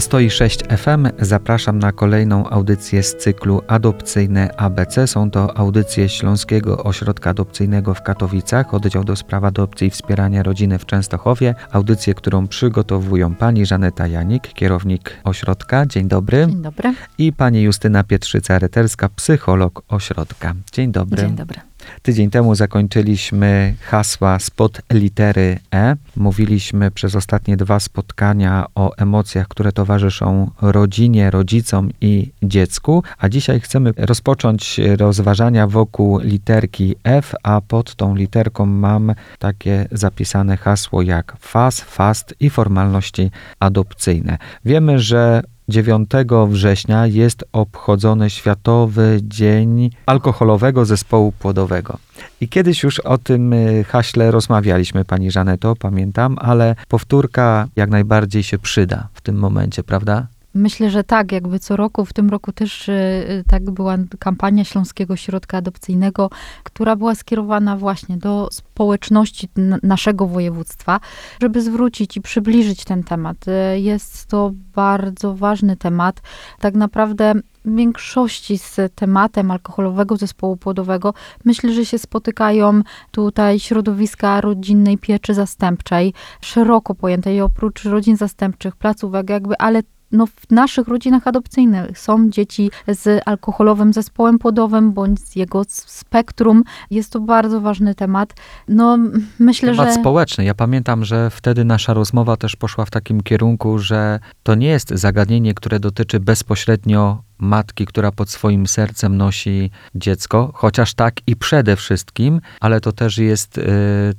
Na 106 FM zapraszam na kolejną audycję z cyklu Adopcyjne ABC. Są to audycje Śląskiego Ośrodka Adopcyjnego w Katowicach, oddział do spraw adopcji i wspierania rodziny w Częstochowie. Audycję, którą przygotowują pani Żaneta Janik, kierownik ośrodka. Dzień dobry. Dzień dobry. I pani Justyna Pietrzyca-Reterska, psycholog ośrodka. Dzień dobry. Dzień dobry. Tydzień temu zakończyliśmy hasła spod litery E. Mówiliśmy przez ostatnie dwa spotkania o emocjach, które towarzyszą rodzinie, rodzicom i dziecku, a dzisiaj chcemy rozpocząć rozważania wokół literki F, a pod tą literką mam takie zapisane hasło jak FAS, FAST i formalności adopcyjne. Wiemy, że 9 września jest obchodzony Światowy Dzień Alkoholowego Zespołu Płodowego. I kiedyś już o tym y, haśle rozmawialiśmy, pani Żaneto, pamiętam, ale powtórka jak najbardziej się przyda w tym momencie, prawda? Myślę, że tak, jakby co roku, w tym roku też y, y, tak była kampania Śląskiego Środka Adopcyjnego, która była skierowana właśnie do społeczności naszego województwa, żeby zwrócić i przybliżyć ten temat. Y, jest to bardzo ważny temat. Tak naprawdę większości z tematem alkoholowego zespołu płodowego myślę, że się spotykają tutaj środowiska rodzinnej pieczy zastępczej, szeroko pojętej, oprócz rodzin zastępczych, placówek, jakby, ale no, w naszych rodzinach adopcyjnych są dzieci z alkoholowym zespołem płodowym bądź z jego spektrum. Jest to bardzo ważny temat. No, myślę, temat że... społeczny. Ja pamiętam, że wtedy nasza rozmowa też poszła w takim kierunku, że to nie jest zagadnienie, które dotyczy bezpośrednio matki, która pod swoim sercem nosi dziecko, chociaż tak i przede wszystkim, ale to też jest y,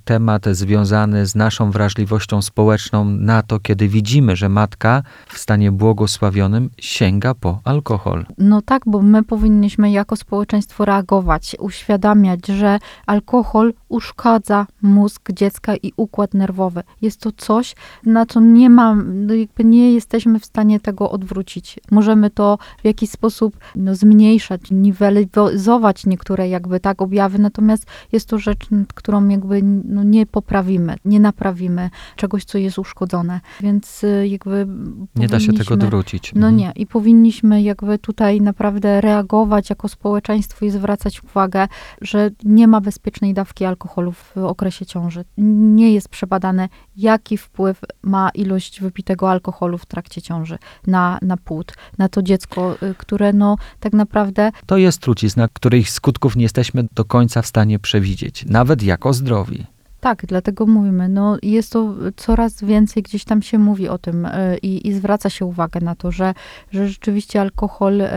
temat związany z naszą wrażliwością społeczną na to, kiedy widzimy, że matka w stanie błogosławionym sięga po alkohol. No tak, bo my powinniśmy jako społeczeństwo reagować, uświadamiać, że alkohol uszkadza mózg dziecka i układ nerwowy. Jest to coś, na co nie ma, no jakby nie jesteśmy w stanie tego odwrócić. Możemy to w jakiś sposób no, zmniejszać, niwelizować niektóre jakby tak objawy, natomiast jest to rzecz, którą jakby no, nie poprawimy, nie naprawimy czegoś, co jest uszkodzone. Więc y, jakby Nie da się tego odwrócić. No mhm. nie. I powinniśmy jakby tutaj naprawdę reagować jako społeczeństwo i zwracać uwagę, że nie ma bezpiecznej dawki alkoholu w okresie ciąży. Nie jest przebadane, jaki wpływ ma ilość wypitego alkoholu w trakcie ciąży na, na płód, na to dziecko, y, które no tak naprawdę... To jest trucizna, których skutków nie jesteśmy do końca w stanie przewidzieć, nawet jako zdrowi. Tak, dlatego mówimy, no jest to coraz więcej, gdzieś tam się mówi o tym e, i, i zwraca się uwagę na to, że, że rzeczywiście alkohol e,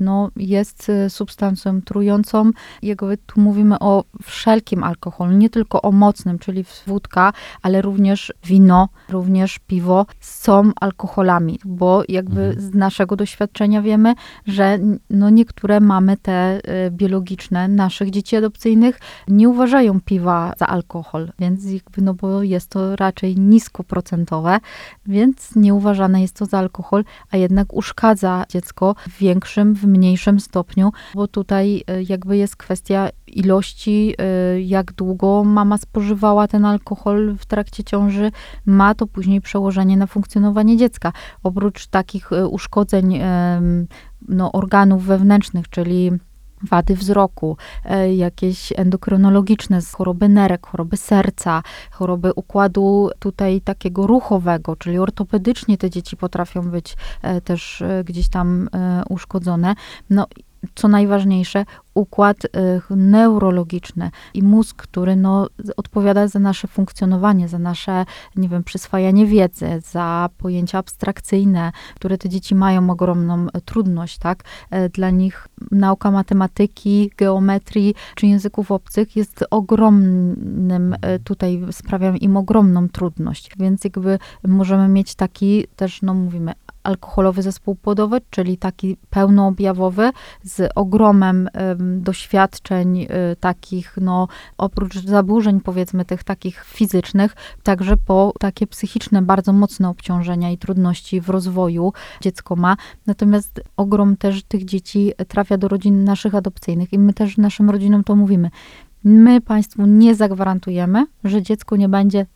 no, jest e, substancją trującą. Jakby tu mówimy o wszelkim alkoholu, nie tylko o mocnym, czyli wódka, ale również wino, również piwo są alkoholami, bo jakby mhm. z naszego doświadczenia wiemy, że no niektóre mamy te biologiczne naszych dzieci adopcyjnych nie uważają piwa za alkohol alkohol, więc jakby, no bo jest to raczej niskoprocentowe, więc nieuważane jest to za alkohol, a jednak uszkadza dziecko w większym, w mniejszym stopniu, bo tutaj e, jakby jest kwestia ilości, e, jak długo mama spożywała ten alkohol w trakcie ciąży, ma to później przełożenie na funkcjonowanie dziecka. Oprócz takich e, uszkodzeń no, organów wewnętrznych, czyli wady wzroku, e, jakieś endokrynologiczne, choroby nerek, choroby serca, choroby układu tutaj takiego ruchowego, czyli ortopedycznie te dzieci potrafią być e, też e, gdzieś tam uszkodzone. No co najważniejsze, układ y, neurologiczny i mózg, który no, odpowiada za nasze funkcjonowanie, za nasze, nie wiem, przyswajanie wiedzy, za pojęcia abstrakcyjne, które te dzieci mają ogromną trudność, tak? E, dla nich nauka matematyki, geometrii czy języków obcych jest ogromnym, e, tutaj sprawia im ogromną trudność, więc jakby możemy mieć taki też, no mówimy, alkoholowy zespół płodowy, czyli taki pełnoobjawowy, z ogromem doświadczeń y, takich, no oprócz zaburzeń powiedzmy tych takich fizycznych, także po takie psychiczne, bardzo mocne obciążenia i trudności w rozwoju dziecko ma. Natomiast ogrom też tych dzieci trafia do rodzin naszych adopcyjnych i my też naszym rodzinom to mówimy. My Państwu nie zagwarantujemy, że dziecko nie będzie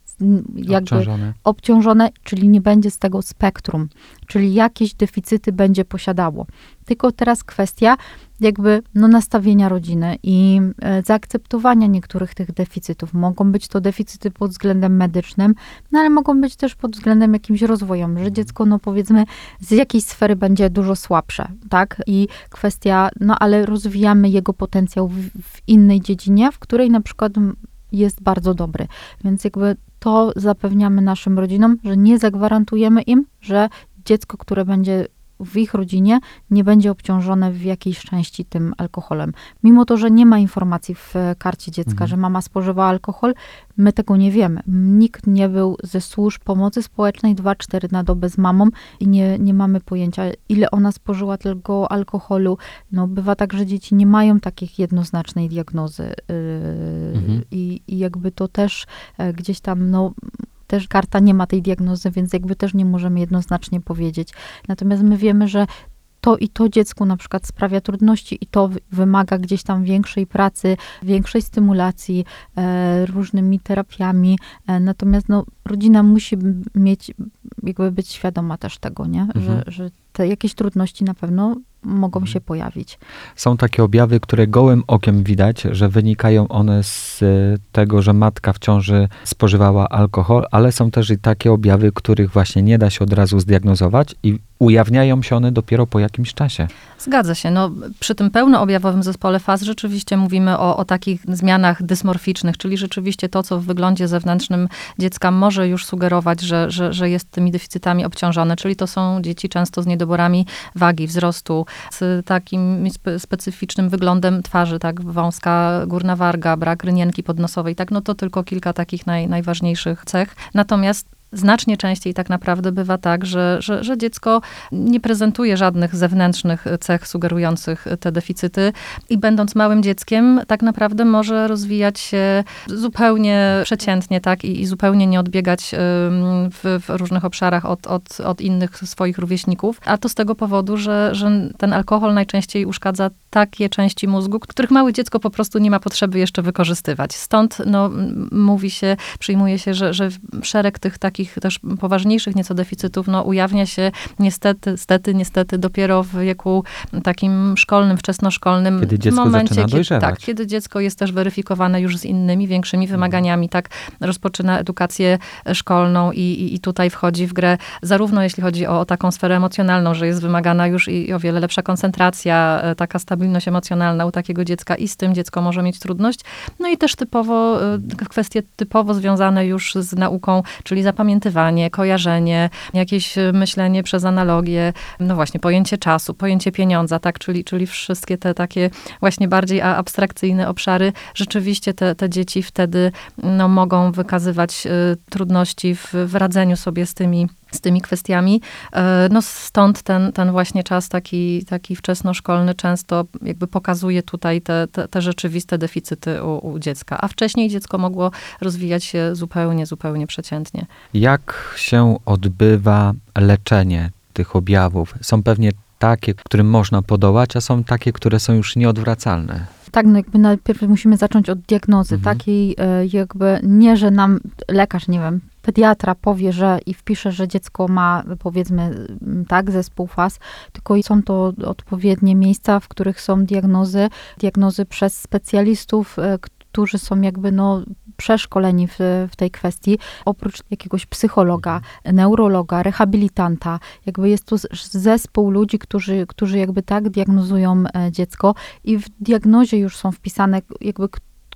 jakby Obciążone. obciążone, czyli nie będzie z tego spektrum, czyli jakieś deficyty będzie posiadało. Tylko teraz kwestia jakby no, nastawienia rodziny i e, zaakceptowania niektórych tych deficytów. Mogą być to deficyty pod względem medycznym, no ale mogą być też pod względem jakimś rozwojem, że dziecko, no powiedzmy, z jakiejś sfery będzie dużo słabsze, tak? I kwestia, no ale rozwijamy jego potencjał w, w innej dziedzinie, w której na przykład jest bardzo dobry. Więc jakby to zapewniamy naszym rodzinom, że nie zagwarantujemy im, że dziecko, które będzie w ich rodzinie, nie będzie obciążone w jakiejś części tym alkoholem. Mimo to, że nie ma informacji w e, karcie dziecka, Mhm. że mama spożywa alkohol, my tego nie wiemy. Nikt nie był ze służb pomocy społecznej 2-4 na dobę z mamą i nie, nie mamy pojęcia, ile ona spożyła tego alkoholu. No, bywa tak, że dzieci nie mają takich jednoznacznej diagnozy. Yy, Mhm. i, I jakby to też e, gdzieś tam, no, też karta nie ma tej diagnozy, więc jakby też nie możemy jednoznacznie powiedzieć. Natomiast my wiemy, że to i to dziecku na przykład sprawia trudności i to wy- wymaga gdzieś tam większej pracy, większej stymulacji, e, różnymi terapiami. E, natomiast no, rodzina musi mieć, jakby być świadoma też tego, nie? Mhm. Że, że te jakieś trudności na pewno mogą Mhm. się pojawić. Są takie objawy, które gołym okiem widać, że wynikają one z e, tego, że matka w ciąży spożywała alkohol, ale są też i takie objawy, których właśnie nie da się od razu zdiagnozować i ujawniają się one dopiero po jakimś czasie. Zgadza się. No, przy tym pełnoobjawowym zespole faz rzeczywiście mówimy o, o takich zmianach dysmorficznych, czyli rzeczywiście to, co w wyglądzie zewnętrznym dziecka może już sugerować, że, że, że jest tymi deficytami obciążone, czyli to są dzieci często z niedoborami wagi, wzrostu, z takim spe, specyficznym wyglądem twarzy, tak, wąska górna warga, brak rynienki podnosowej, tak, no to tylko kilka takich naj, najważniejszych cech. Natomiast Znacznie częściej tak naprawdę bywa tak, że, że, że dziecko nie prezentuje żadnych zewnętrznych cech sugerujących te deficyty i będąc małym dzieckiem, tak naprawdę może rozwijać się zupełnie przeciętnie, tak, i, i zupełnie nie odbiegać w, w różnych obszarach od, od, od innych swoich rówieśników. A to z tego powodu, że, że ten alkohol najczęściej uszkadza takie części mózgu, których małe dziecko po prostu nie ma potrzeby jeszcze wykorzystywać. Stąd no, mówi się, przyjmuje się, że, że szereg tych takich też poważniejszych nieco deficytów no, ujawnia się niestety, stety, niestety dopiero w wieku takim szkolnym, wczesnoszkolnym. Kiedy dziecko momencie, zaczyna kiedy, dojrzewać. Tak, kiedy dziecko jest też weryfikowane już z innymi, większymi wymaganiami, tak, rozpoczyna edukację szkolną i, i, i tutaj wchodzi w grę zarówno jeśli chodzi o, o taką sferę emocjonalną, że jest wymagana już i, i o wiele lepsza koncentracja, e, taka stabilność emocjonalna u takiego dziecka i z tym dziecko może mieć trudność. No i też typowo, e, kwestie typowo związane już z nauką, czyli zapamiętywanie, kojarzenie, jakieś e, myślenie przez analogię, no właśnie pojęcie czasu, pojęcie pieniądza, tak, czyli, czyli wszystkie te takie właśnie bardziej abstrakcyjne obszary, rzeczywiście te, te dzieci wtedy no, mogą wykazywać y, trudności w, w radzeniu sobie z tymi z tymi kwestiami. E, No stąd ten, ten właśnie czas taki, taki wczesnoszkolny często jakby pokazuje tutaj te, te, te rzeczywiste deficyty u, u dziecka. A wcześniej dziecko mogło rozwijać się zupełnie, zupełnie przeciętnie. Jak się odbywa leczenie tych objawów? Są pewnie takie, którym można podołać, a są takie, które są już nieodwracalne. Tak, no jakby najpierw musimy zacząć od diagnozy, Mhm. takiej e, jakby nie, że nam lekarz, nie wiem, pediatra powie, że i wpisze, że dziecko ma powiedzmy m, tak, zespół FAS, tylko są to odpowiednie miejsca, w których są diagnozy, diagnozy przez specjalistów, e, którzy są jakby no przeszkoleni w, w tej kwestii, oprócz jakiegoś psychologa, neurologa, rehabilitanta, jakby jest to zespół ludzi, którzy, którzy jakby tak diagnozują e, dziecko i w diagnozie już są wpisane jakby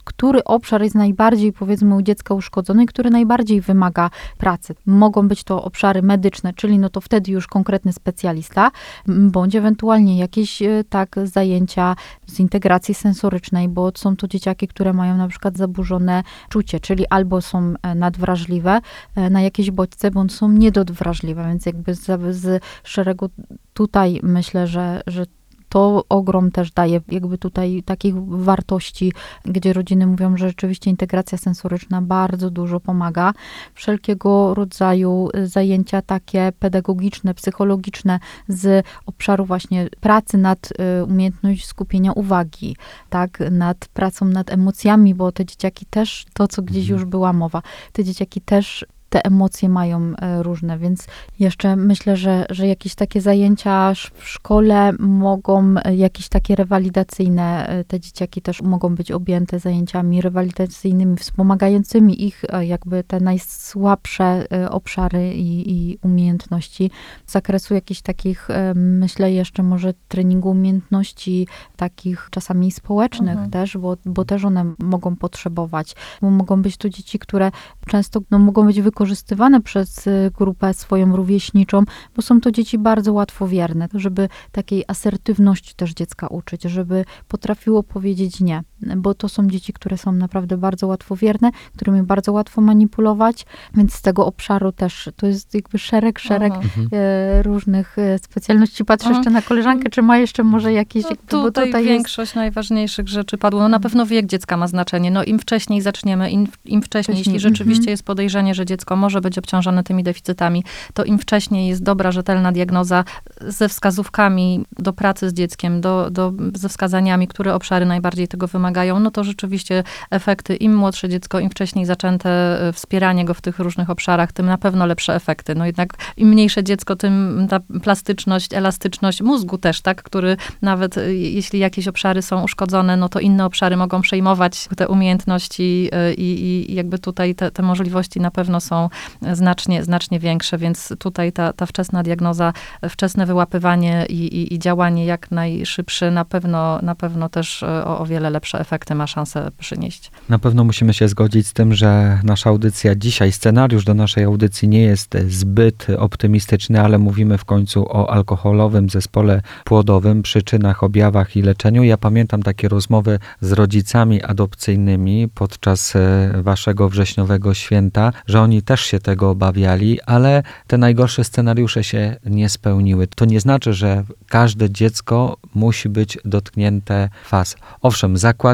który obszar jest najbardziej, powiedzmy, u dziecka uszkodzony, który najbardziej wymaga pracy. Mogą być to obszary medyczne, czyli no to wtedy już konkretny specjalista, bądź ewentualnie jakieś e, tak zajęcia z integracji sensorycznej, bo są to dzieciaki, które mają na przykład zaburzone czucie, czyli albo są e, nadwrażliwe e, na jakieś bodźce, bądź są niedowrażliwe, więc jakby z, z szeregu tutaj myślę, że, że to ogrom też daje jakby tutaj takich wartości, gdzie rodziny mówią, że rzeczywiście integracja sensoryczna bardzo dużo pomaga. Wszelkiego rodzaju zajęcia takie pedagogiczne, psychologiczne z obszaru właśnie pracy nad y, umiejętność skupienia uwagi, tak, nad pracą nad emocjami, bo te dzieciaki też, to co gdzieś Mhm. już była mowa, te dzieciaki też te emocje mają e, różne, więc jeszcze myślę, że, że jakieś takie zajęcia w szkole mogą, e, jakieś takie rewalidacyjne, e, te dzieciaki też mogą być objęte zajęciami rewalidacyjnymi, wspomagającymi ich jakby te najsłabsze obszary i, i umiejętności. Z zakresu jakichś takich, myślę jeszcze może treningu umiejętności takich czasami społecznych Mhm. też, bo, bo też one mogą potrzebować. Bo mogą być tu dzieci, które często no, mogą być wykorzystywane przez y, grupę swoją rówieśniczą, bo są to dzieci bardzo łatwowierne, żeby takiej asertywności też dziecka uczyć, żeby potrafiło powiedzieć nie, bo to są dzieci, które są naprawdę bardzo łatwowierne, którymi bardzo łatwo manipulować, więc z tego obszaru też to jest jakby szereg, szereg Mhm. E, różnych e, specjalności. Patrzę Mhm. jeszcze na koleżankę, czy ma jeszcze może jakieś, No, jakby, bo tutaj, tutaj jest... większość najważniejszych rzeczy padło. No, na pewno wiek dziecka ma znaczenie. No, Im wcześniej zaczniemy, im, im wcześniej, Wcześniej, jeśli rzeczywiście mhm. jest podejrzenie, że dziecko może być obciążone tymi deficytami, to im wcześniej jest dobra, rzetelna diagnoza ze wskazówkami do pracy z dzieckiem, do, do, ze wskazaniami, które obszary najbardziej tego wymagają, no to rzeczywiście efekty, im młodsze dziecko, im wcześniej zaczęte e, wspieranie go w tych różnych obszarach, tym na pewno lepsze efekty. No jednak im mniejsze dziecko, tym ta plastyczność, elastyczność mózgu też, tak, który nawet y, jeśli jakieś obszary są uszkodzone, no to inne obszary mogą przejmować te umiejętności y, i, i jakby tutaj te, te możliwości na pewno są znacznie, znacznie większe, więc tutaj ta, ta wczesna diagnoza, wczesne wyłapywanie i, i, i działanie jak najszybsze na pewno, na pewno też o, o wiele lepsze efekty ma szansę przynieść. Na pewno musimy się zgodzić z tym, że nasza audycja dzisiaj, scenariusz do naszej audycji nie jest zbyt optymistyczny, ale mówimy w końcu o alkoholowym zespole płodowym, przyczynach, objawach i leczeniu. Ja pamiętam takie rozmowy z rodzicami adopcyjnymi podczas e, waszego wrześniowego święta, że oni też się tego obawiali, ale te najgorsze scenariusze się nie spełniły. To nie znaczy, że każde dziecko musi być dotknięte faz. Owszem, zakładamy,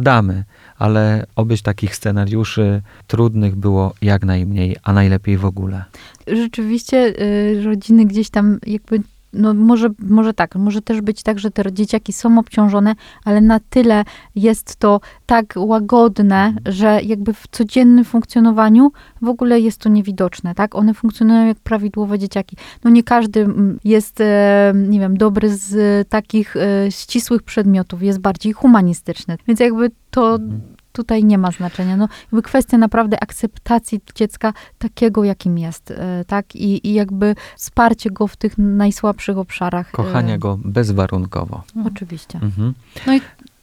ale obyś takich scenariuszy trudnych było jak najmniej, a najlepiej w ogóle. rzeczywiście y, rodziny gdzieś tam jakby, no może, może tak, może też być tak, że te dzieciaki są obciążone, ale na tyle jest to tak łagodne, że jakby w codziennym funkcjonowaniu w ogóle jest to niewidoczne, tak? One funkcjonują jak prawidłowe dzieciaki. No nie każdy mm, jest, e, nie wiem, dobry z takich e, ścisłych przedmiotów, jest bardziej humanistyczny, więc jakby to tutaj nie ma znaczenia. No, jakby kwestia naprawdę akceptacji dziecka takiego, jakim jest, e, tak? I, I jakby wsparcie go w tych najsłabszych obszarach. e, Kochania go bezwarunkowo. Oczywiście. Mhm.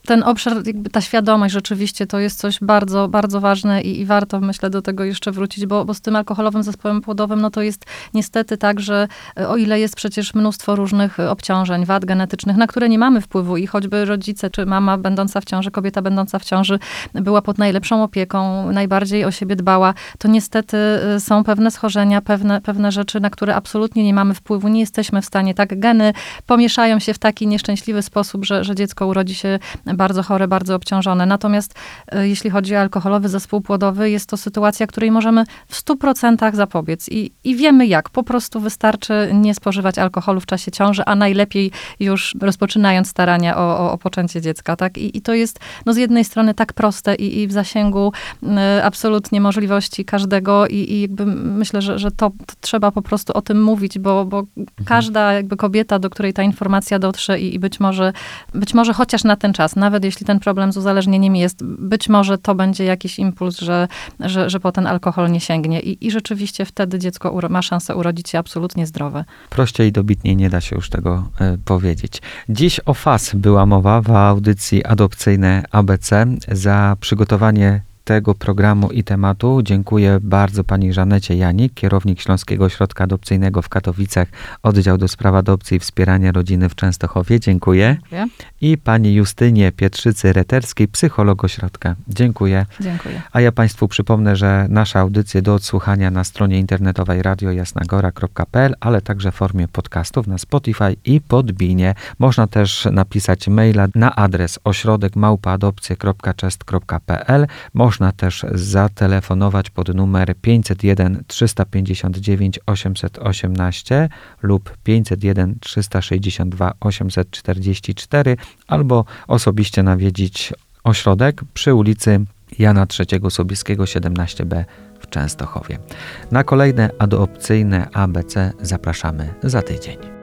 Ten obszar, jakby ta świadomość rzeczywiście to jest coś bardzo, bardzo ważne i, i warto, myślę, do tego jeszcze wrócić, bo, bo z tym alkoholowym zespołem płodowym, no to jest niestety tak, że e, o ile jest przecież mnóstwo różnych obciążeń, wad genetycznych, na które nie mamy wpływu i choćby rodzice, czy mama będąca w ciąży, kobieta będąca w ciąży była pod najlepszą opieką, najbardziej o siebie dbała, to niestety e, są pewne schorzenia, pewne, pewne rzeczy, na które absolutnie nie mamy wpływu, nie jesteśmy w stanie, tak, geny pomieszają się w taki nieszczęśliwy sposób, że, że dziecko urodzi się bardzo chore, bardzo obciążone. Natomiast e, jeśli chodzi o alkoholowy zespół płodowy, jest to sytuacja, której możemy w 100% zapobiec. I, I wiemy jak. Po prostu wystarczy nie spożywać alkoholu w czasie ciąży, a najlepiej już rozpoczynając starania o, o, o poczęcie dziecka. Tak? I, I to jest no, z jednej strony tak proste i, i w zasięgu e, absolutnie możliwości każdego i, i jakby myślę, że, że to, to trzeba po prostu o tym mówić, bo, bo każda jakby kobieta, do której ta informacja dotrze i, i być może, być może chociaż na ten czas, nawet jeśli ten problem z uzależnieniem jest, być może to będzie jakiś impuls, że, że, że po ten alkohol nie sięgnie i, i rzeczywiście wtedy dziecko ma szansę urodzić się absolutnie zdrowe. Prościej i dobitniej nie da się już tego e, powiedzieć. Dziś o FAS była mowa w audycji adopcyjnej ABC. Za przygotowanie tego programu i tematu. Dziękuję bardzo pani Żanecie Janik, kierownik Śląskiego Ośrodka Adopcyjnego w Katowicach, oddział do spraw adopcji i wspierania rodziny w Częstochowie. Dziękuję. Dziękuję. I pani Justynie Pietrzycy-Reterskiej, psycholog ośrodka. Dziękuję. Dziękuję. A ja Państwu przypomnę, że nasze audycje do odsłuchania na stronie internetowej radiojasnagora.pl, ale także w formie podcastów na Spotify i Podbinie. Można też napisać maila na adres ośrodekmałpaadopcje.chest.pl. Można też zatelefonować pod numer 501 359 818 lub 501 362 844 albo osobiście nawiedzić ośrodek przy ulicy Jana III Sobieskiego 17b w Częstochowie. Na kolejne adopcyjne ABC zapraszamy za tydzień.